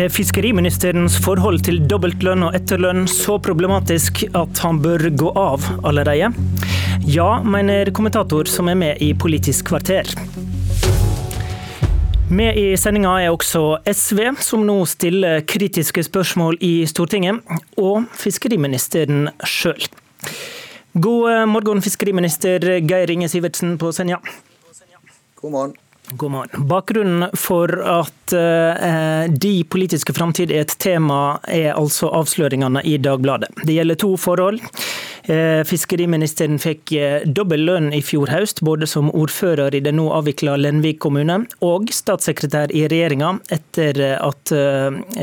Er fiskeriministerens forhold til dobbeltlønn og etterlønn så problematisk at han bør gå av allerede? Ja, mener kommentator som er med i Politisk kvarter. Med i sendinga er også SV, som nå stiller kritiske spørsmål i Stortinget, og fiskeriministeren sjøl. God morgen, fiskeriminister Geir Inge Sivertsen på Senja. God morgen. God morgen. Bakgrunnen for at uh, de politiske framtid er et tema, er altså avsløringene i Dagbladet. Det gjelder to forhold. Uh, fiskeriministeren fikk uh, dobbel lønn i fjor høst, både som ordfører i den nå avvikla Lenvik kommune og statssekretær i regjeringa, etter at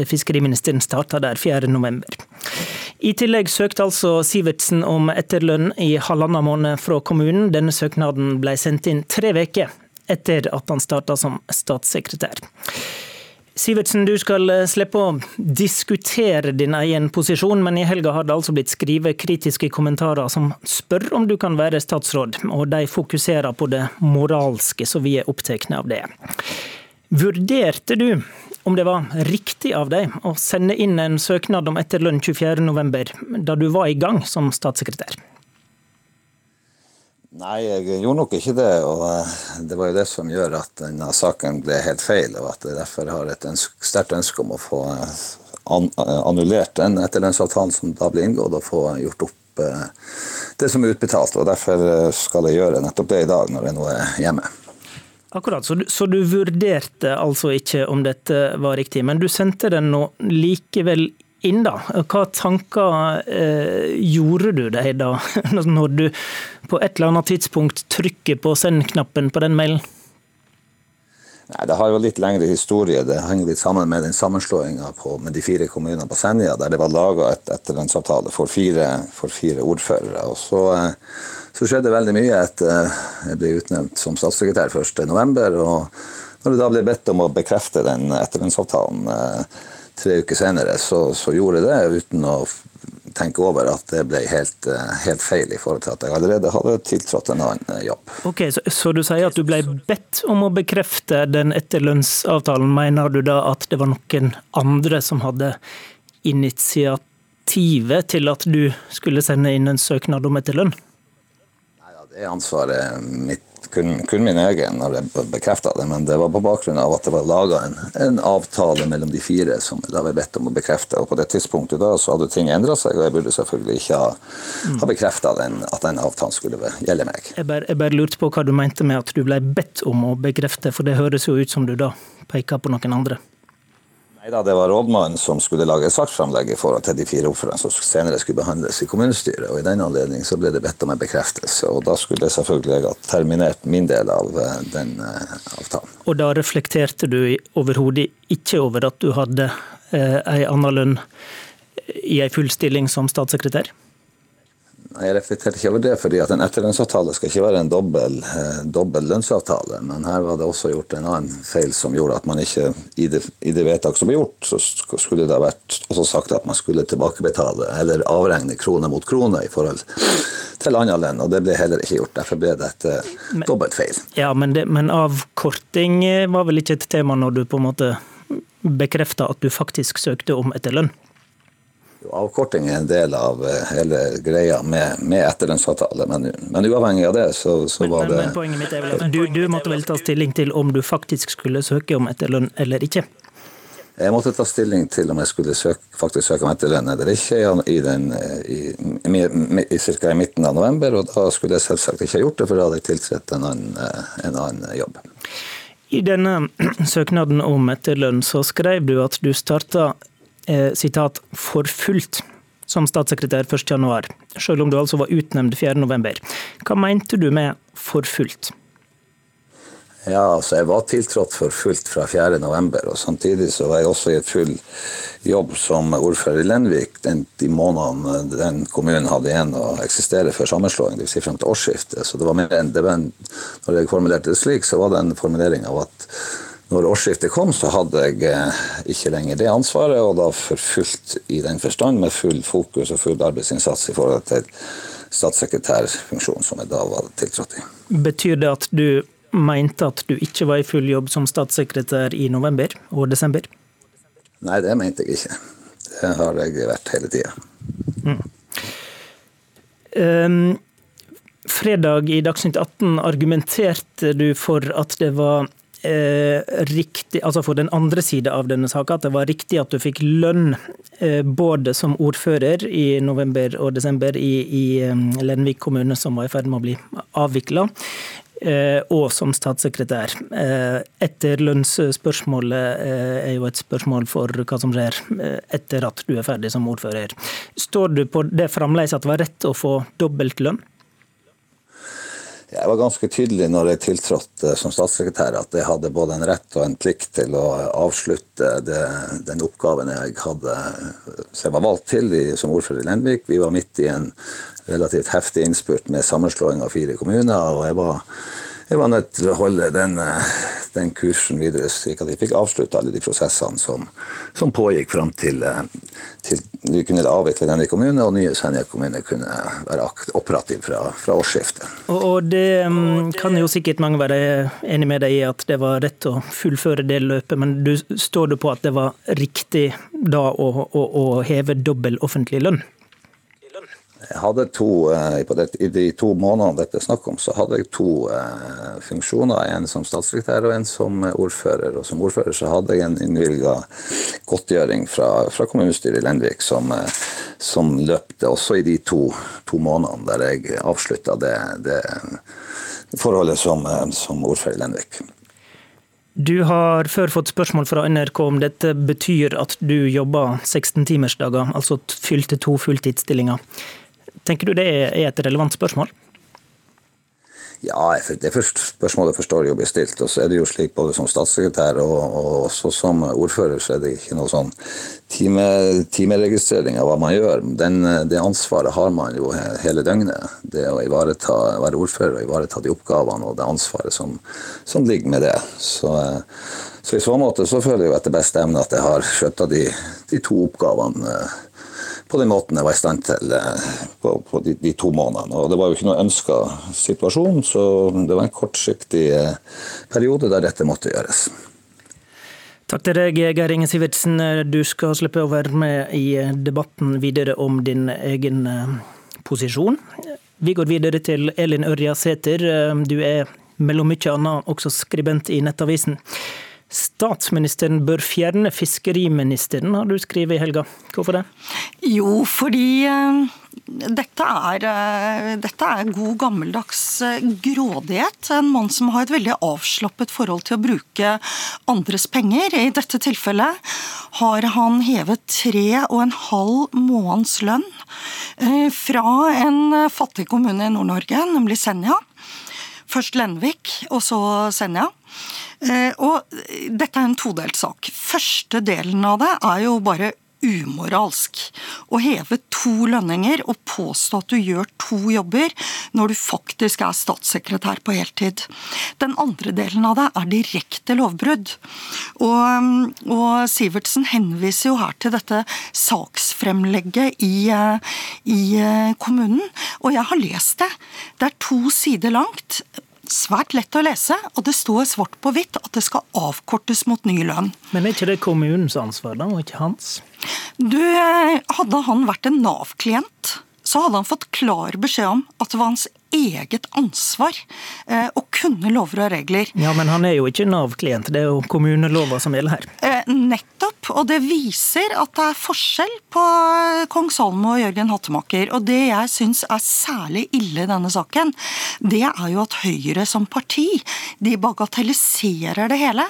fiskeriministeren starta der 4.11. I tillegg søkte altså Sivertsen om etterlønn i halvannen måned fra kommunen. Denne søknaden ble sendt inn tre uker etter at han starta som statssekretær. Sivertsen, du skal eh, slippe å diskutere din egen posisjon, men i helga har det altså blitt skrevet kritiske kommentarer som spør om du kan være statsråd, og de fokuserer på det moralske, så vi er opptatt av det. Vurderte du om det var riktig av deg å sende inn en søknad om etterlønn 24.11, da du var i gang som statssekretær? Nei, jeg gjorde nok ikke det. og eh, Det var jo det som gjør at denne saken ble helt feil. og at Jeg derfor har et sterkt ønske om å få eh, eh, annullert den etterlønnsavtalen som da ble inngått, og få gjort opp det som er utbetalt. og Derfor skal jeg gjøre nettopp det i dag, når jeg nå er hjemme. Akkurat, så du, så du vurderte altså ikke om dette var riktig, men du sendte den nå likevel inn, da. Hva tanker eh, gjorde du deg da, når du på et eller annet tidspunkt trykker på send-knappen på den mailen? Nei, Det har jo litt lengre historie. Det henger litt sammen med den sammenslåinga med de fire kommunene på Senja, der det var laga et etterlønnsavtale for fire, for fire ordførere. Og så, eh, så, skjedde veldig mye etter jeg ble utnevnt som statssekretær 1.11. Og når det da ble bedt om å bekrefte den etterlønnsavtalen eh, tre uker senere så, så, gjorde jeg det uten å tenke over at det ble helt, eh, helt, feil i forhold til at jeg allerede hadde tiltrådt en annen eh, jobb. Ok, så, så, du sier at du ble bedt om å bekrefte den etterlønnsavtalen. Mener du da at det var noen andre som hadde initiativet til at du skulle sende inn en søknad om etterlønn? Nei, det er ansvaret mitt kun, kun, min egen når jeg bekrefta det, men det var på bakgrunn av at det var laga en, en, avtale mellom de fire som da var bedt om å bekrefte. Og på det tidspunktet da så hadde ting endra seg, og jeg burde selvfølgelig ikke ha, mm. ha bekrefta at den avtalen skulle gjelde meg. Jeg bare, jeg bare lurte på hva du mente med at du ble bedt om å bekrefte, for det høres jo ut som du da peker på noen andre. Nei da, Det var rådmannen som skulle lage saksframlegg i forhold til de fire ordførerne som senere skulle behandles i kommunestyret. og I den anledning ble det bedt om en bekreftelse. og Da skulle jeg selvfølgelig ha terminert min del av eh, den eh, avtalen. Og da reflekterte du overhodet ikke over at du hadde eh, ei anna lønn i ei full stilling som statssekretær? Jeg reflekterte ikke over det, fordi at en etterlønnsavtale skal ikke være en dobbel, eh, dobbel, lønnsavtale. Men her var det også gjort en annen feil som gjorde at man ikke i det, i det vedtak som ble gjort, så skulle det ha vært også sagt at man skulle tilbakebetale eller avregne krone mot krone i forhold til annen lønn. Og det ble heller ikke gjort. Derfor ble dette dobbelt feil. Ja, men, det, men avkorting var vel ikke et tema når du på en måte bekrefta at du faktisk søkte om etterlønn? Avkorting er en del av eh, hele greia med, med etterlønnsavtale, men, men, uavhengig av det, så, så men, var det men Poenget mitt er vel at du, du måtte vel ta stilling til om du faktisk skulle søke om etterlønn eller ikke? Jeg måtte ta stilling til om jeg skulle søke, faktisk søke om etterlønn eller ikke i, den, i, i, i, cirka i midten av november, og da skulle jeg selvsagt ikke ha gjort det, for da hadde jeg tiltrådt en, annen, en annen jobb. I denne søknaden om etterlønn så skrev du at du starta eh, sitat, for som statssekretær 1.1, selv om du altså var utnevnt 4.11. Hva mente du med for fullt? Ja, altså Jeg var tiltrådt for fullt fra 4.11, og samtidig så var jeg også i et full jobb som ordfører i Lenvik den, de månedene den kommunen hadde igjen å eksistere før sammenslåing, dvs. Si frem til årsskiftet. Så det var mer enn, det Når jeg formulerte det slik, så var det en formulering av at når årsskiftet kom, så hadde jeg eh, ikke lenger det ansvaret, og da for fullt i den forstand, med full fokus og full arbeidsinnsats i forhold til statssekretærfunksjonen som jeg da var tiltrådt i. Betyr det at du mente at du ikke var i full jobb som statssekretær i november og desember? Nei, det mente jeg ikke. Det har jeg vært hele tida. Mm. Um, fredag i Dagsnytt 18 argumenterte du for at det var eh, riktig, altså for den andre sida av denne saka, at det var riktig at du fikk lønn eh, både som ordfører i november og desember i, i um, Lenvik kommune, som var i ferd med å bli avvikla, eh, og som statssekretær. Eh, Etterlønnsspørsmålet eh, er jo et spørsmål for hva som skjer eh, etter at du er ferdig som ordfører. Står du på det fremdeles at det var rett å få dobbelt lønn? Jeg var ganske tydelig når jeg tiltrådte som statssekretær at jeg hadde både en rett og en plikt til å avslutte det, den oppgaven jeg hadde så jeg var valgt til som ordfører i Lenvik. Vi var midt i en relativt heftig innspurt med sammenslåing av fire kommuner. og jeg var jeg var nødt til å holde den, eh, den kursen videre, slik at vi fikk avslutta alle de prosessene som, som pågikk fram til, eh, til, vi kunne avvikle denne kommunen, og nye Senja kommune kunne være operativ fra, fra årsskiftet. Og, og det um, kan jo sikkert mange være enig med deg i at det var rett å fullføre det løpet, men du, står du på at det var riktig da å, å, å heve dobbel offentlig lønn? Jeg hadde to, eh, I de to månedene dette er snakk om, så hadde jeg to eh, funksjoner. En som statssekretær og en som ordfører. Og som ordfører så hadde jeg en innvilga godtgjøring fra, fra kommunestyret i Lenvik som, eh, som, løpte også i de to, to månedene der jeg avslutta det, det, forholdet som, som ordfører i Lenvik. Du har før fått spørsmål fra NRK om dette betyr at du jobber 16-timersdager, altså fylte to fulltidsstillinger. Tenker du det er et relevant spørsmål? Ja, det spørsmålet forstår jeg jo blir stilt. Og så er det jo slik både som statssekretær og, og også som ordfører, så er det ikke noe sånn time, timeregistrering av hva man gjør. Den, det ansvaret har man jo hele døgnet. Det å ivareta, være ordfører og ivareta de oppgavene og det ansvaret som, som ligger med det. Så, så, i så måte så føler jeg jo etter beste evne at jeg har skjøtta de, de to oppgavene på den måten jeg var i stand til eh, på, på de, de, to månedene. Og det var jo ikke noe ønska situasjon, så det var en kortsiktig eh, periode der dette måtte gjøres. Takk til deg, Geir Inge Sivertsen. Du skal slippe å være med i debatten videre om din egen eh, posisjon. Vi går videre til Elin Ørja Sæter. Du er mellom mye annet også skribent i Nettavisen. Statsministeren bør fjerne fiskeriministeren, har du skrevet i helga. Hvorfor det? Jo, fordi uh, dette, er, uh, dette er, god gammeldags uh, grådighet. En mann som har et veldig avslappet forhold til å bruke andres penger. I dette tilfellet har han hevet tre og en halv måneds lønn fra en fattig kommune i Nord-Norge, nemlig Senja. Først Lenvik, og så Senja. Eh, og dette er en todelt sak. Første delen av det er jo bare umoralsk. Å heve to lønninger og påstå at du gjør to jobber når du faktisk er statssekretær på heltid. Den andre delen av det er direkte lovbrudd. Og, og Sivertsen henviser jo her til dette saksfremlegget i, i kommunen. Og jeg har lest det. Det er to sider langt svært lett å lese, og det står svart på hvitt at det skal avkortes mot ny lønn. Men er ikke det kommunens ansvar, da, og ikke hans? Du, eh, Hadde han vært en Nav-klient, så hadde han fått klar beskjed om at det var hans eget ansvar eh, å kunne lover og regler. Ja, Men han er jo ikke Nav-klient, det er jo kommunelova som gjelder her. Eh, nettopp, og det viser at det er forskjell på kong Salmo og Jørgen Hattemaker. Og det jeg syns er særlig ille i denne saken, det er jo at Høyre som parti, de bagatelliserer det hele.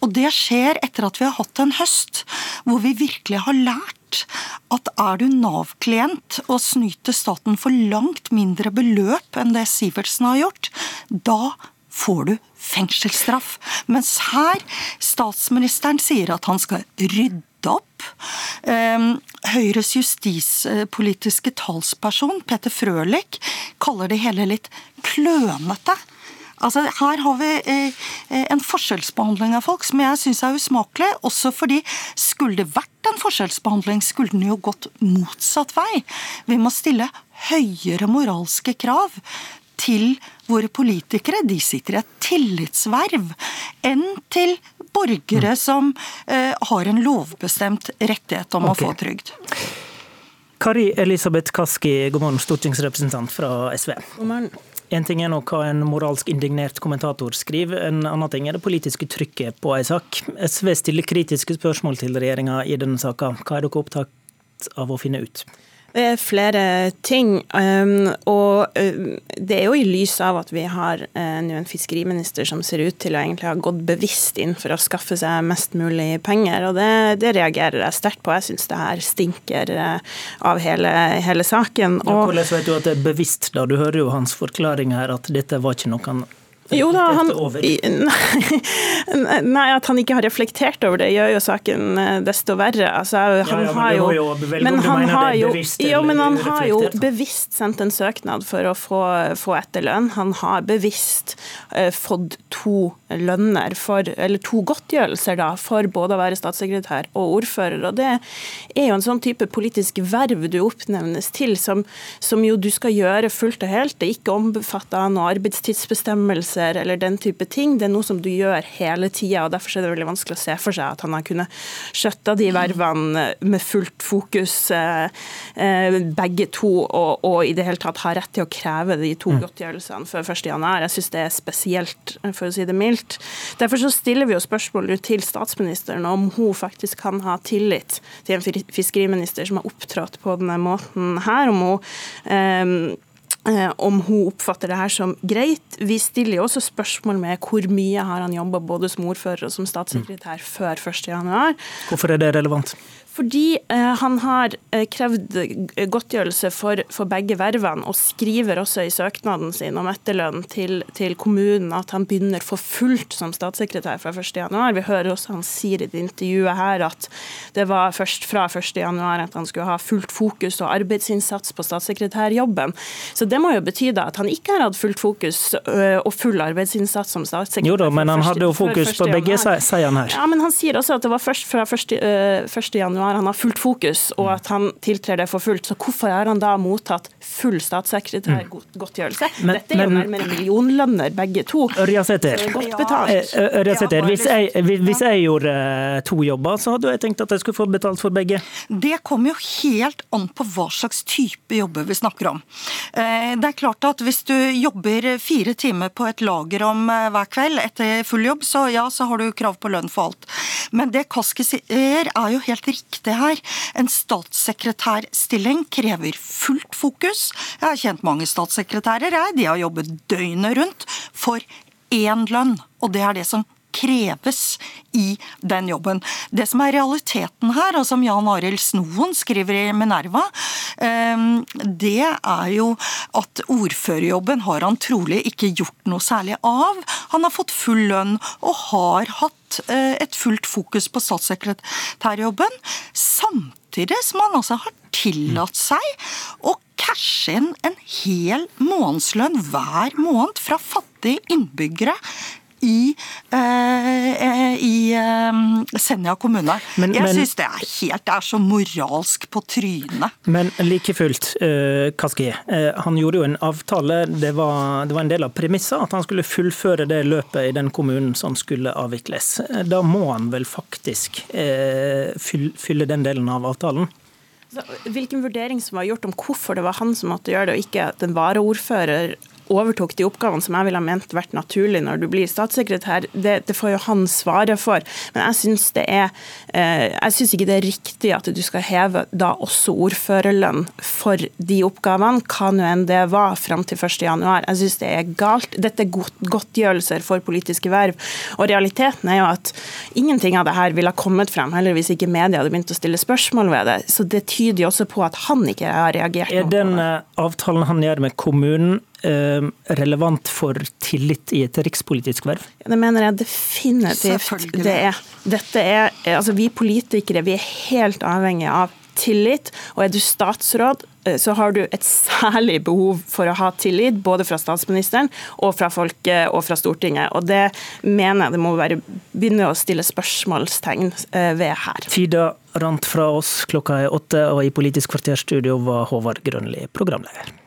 Og det skjer etter at vi har hatt en høst hvor vi virkelig har lært at er du Nav-klient og snyter staten for langt mindre beløp enn det Sivertsen har gjort, da får du fengselsstraff. Mens her statsministeren sier at han skal rydde opp. Ehm, Høyres justispolitiske talsperson, Peter Frølich, kaller det hele litt klønete. Altså, her har vi eh, eh, en forskjellsbehandling av folk som jeg syns er usmakelig. Også fordi skulle det vært en forskjellsbehandling, skulle den jo gått motsatt vei. Vi må stille høyere moralske krav til våre politikere. De sitter i et tillitsverv. Enn til borgere som har en lovbestemt rettighet om okay. å få trygd. Kari Elisabeth Kaski, god morgen, stortingsrepresentant fra SV. God morgen. En ting er nå hva en moralsk indignert kommentator skriver, en annen ting er det politiske trykket på en sak. SV stiller kritiske spørsmål til regjeringa i denne saka. Hva er dere opptatt av å finne ut? Det er flere ting. Um, og um, det er jo i lys av at vi har uh, nå en fiskeriminister som ser ut til å egentlig ha gått bevisst inn for å skaffe seg mest mulig penger. Og det, det reagerer jeg sterkt på. Jeg syns det her stinker av hele, hele saken. Og, ja, hvordan vet du at det er bevisst, da? Du hører jo hans forklaring her at dette var ikke noe han jo da, han, nei, At han ikke har reflektert over det, gjør jo saken eh, desto verre. Altså, han ja, ja, har jo, men han har jo, jo, men han har jo bevisst sendt en søknad for å få, få etterlønn. Han har bevisst uh, fått to lønner, for, eller to godtgjørelser, da, for både å være statssekretær og ordfører. og Det er jo en sånn type politisk verv du oppnevnes til, som, som jo du skal gjøre fullt og helt. Det er ikke omfatta av noen arbeidstidsbestemmelse reiser eller den type ting. Det er noe som du gjør hele tida, derfor er det veldig vanskelig å se for seg at han har kunnet skjøtte de vervene med fullt fokus, eh, eh, begge to, og, og i det hele tatt ha rett til å kreve de to mm. godtgjørelsene før 1.1. Jeg syns det er spesielt, for å si det mildt. Derfor så stiller vi jo spørsmål til statsministeren om hun faktisk kan ha tillit til en fiskeriminister som har opptrådt på denne måten her. om hun eh, Eh, om hun oppfatter det her som greit. Vi stiller jo også spørsmål med hvor mye har han jobba både som ordfører og som statssekretær mm. før 1.1. Hvorfor er det relevant? Fordi eh, han har eh, krevd godtgjørelse for, for, begge vervene, og skriver også i søknaden sin om etterlønn til, til kommunen at han begynner for fullt som statssekretær fra 1.1. Vi hører også han sier i det intervjuet her at det var først fra 1.1 at han skulle ha fullt fokus og arbeidsinnsats på statssekretærjobben. Så det må jo bety da at han ikke har hatt fullt fokus øh, og full arbeidsinnsats som statssekretær. Jo da, men han hadde jo fokus på begge, sier han her. Ja, men han sier også at det var først fra 1. 1. januar han har fullt fokus, og at han tiltrer det for fullt. Så hvorfor har han da mottatt full statssekretærgodtgjørelse? Mm. Dette er jo nærmere millionlønner, begge to. Ørjasæter, ja. hvis, hvis jeg gjorde eh, to jobber, så hadde jeg tenkt at jeg skulle få betalt for begge. Det kommer jo helt an på hva slags type jobber vi snakker om. Eh, det er klart at hvis du jobber fire timer på et lager om hver kveld etter full jobb, så ja, så har du krav på lønn for alt. Men det Kaski sier er jo helt riktig viktig her. En statssekretærstilling krever fullt fokus. Jeg har kjent mange statssekretærer, jeg. De har jobbet døgnet rundt for én lønn. Og det er det som kreves i den jobben. Det som er realiteten her, og som Jan Arild Snoen skriver i Minerva, ehm, det er jo at ordførerjobben har han trolig ikke gjort noe særlig av. Han har fått full lønn og har hatt Eh, et fullt fokus på statssekretærjobben, samtidig som han altså har tillatt seg å cashe inn en hel månedslønn hver måned fra fattige innbyggere i, eh, i eh, Senja kommune. Men, jeg syns det er helt det er så moralsk på trynet. Men like fullt, eh, Kaski. han gjorde jo en avtale. Det var, det var en del av premisset at han skulle fullføre det løpet i den kommunen som skulle avvikles. Da må han vel faktisk fylle den delen av avtalen? Hvilken vurdering som var gjort om hvorfor det var han som måtte gjøre det, og ikke den varaordfører overtok de oppgavene som jeg ville ha ment vært naturlig når du blir statssekretær, det, det får jo han svare for. Men jeg syns det er eh, jeg synes ikke det er riktig at du skal heve da også ordførerlønn for de oppgavene, hva nå enn det var fram til 1.1. Jeg syns det er galt. Dette er godtgjørelser for politiske verv. Og realiteten er jo at ingenting av det her ville ha kommet frem, heller hvis ikke media hadde begynt å stille spørsmål ved det. Så det tyder jo også på at han ikke har reagert. Er den eh, avtalen han gjør med kommunen relevant for tillit i et rikspolitisk verv? Det mener jeg definitivt det er. Dette er altså vi politikere vi er helt avhengige av tillit. Og er du statsråd, eh, så har du et særlig behov for å ha tillit, både fra statsministeren og fra folket og fra Stortinget. Og det mener jeg det må være, begynne å stille spørsmålstegn eh, ved her. Tida rant fra oss, klokka er åtte, og i Politisk kvarterstudio var Håvard Grønli programleder.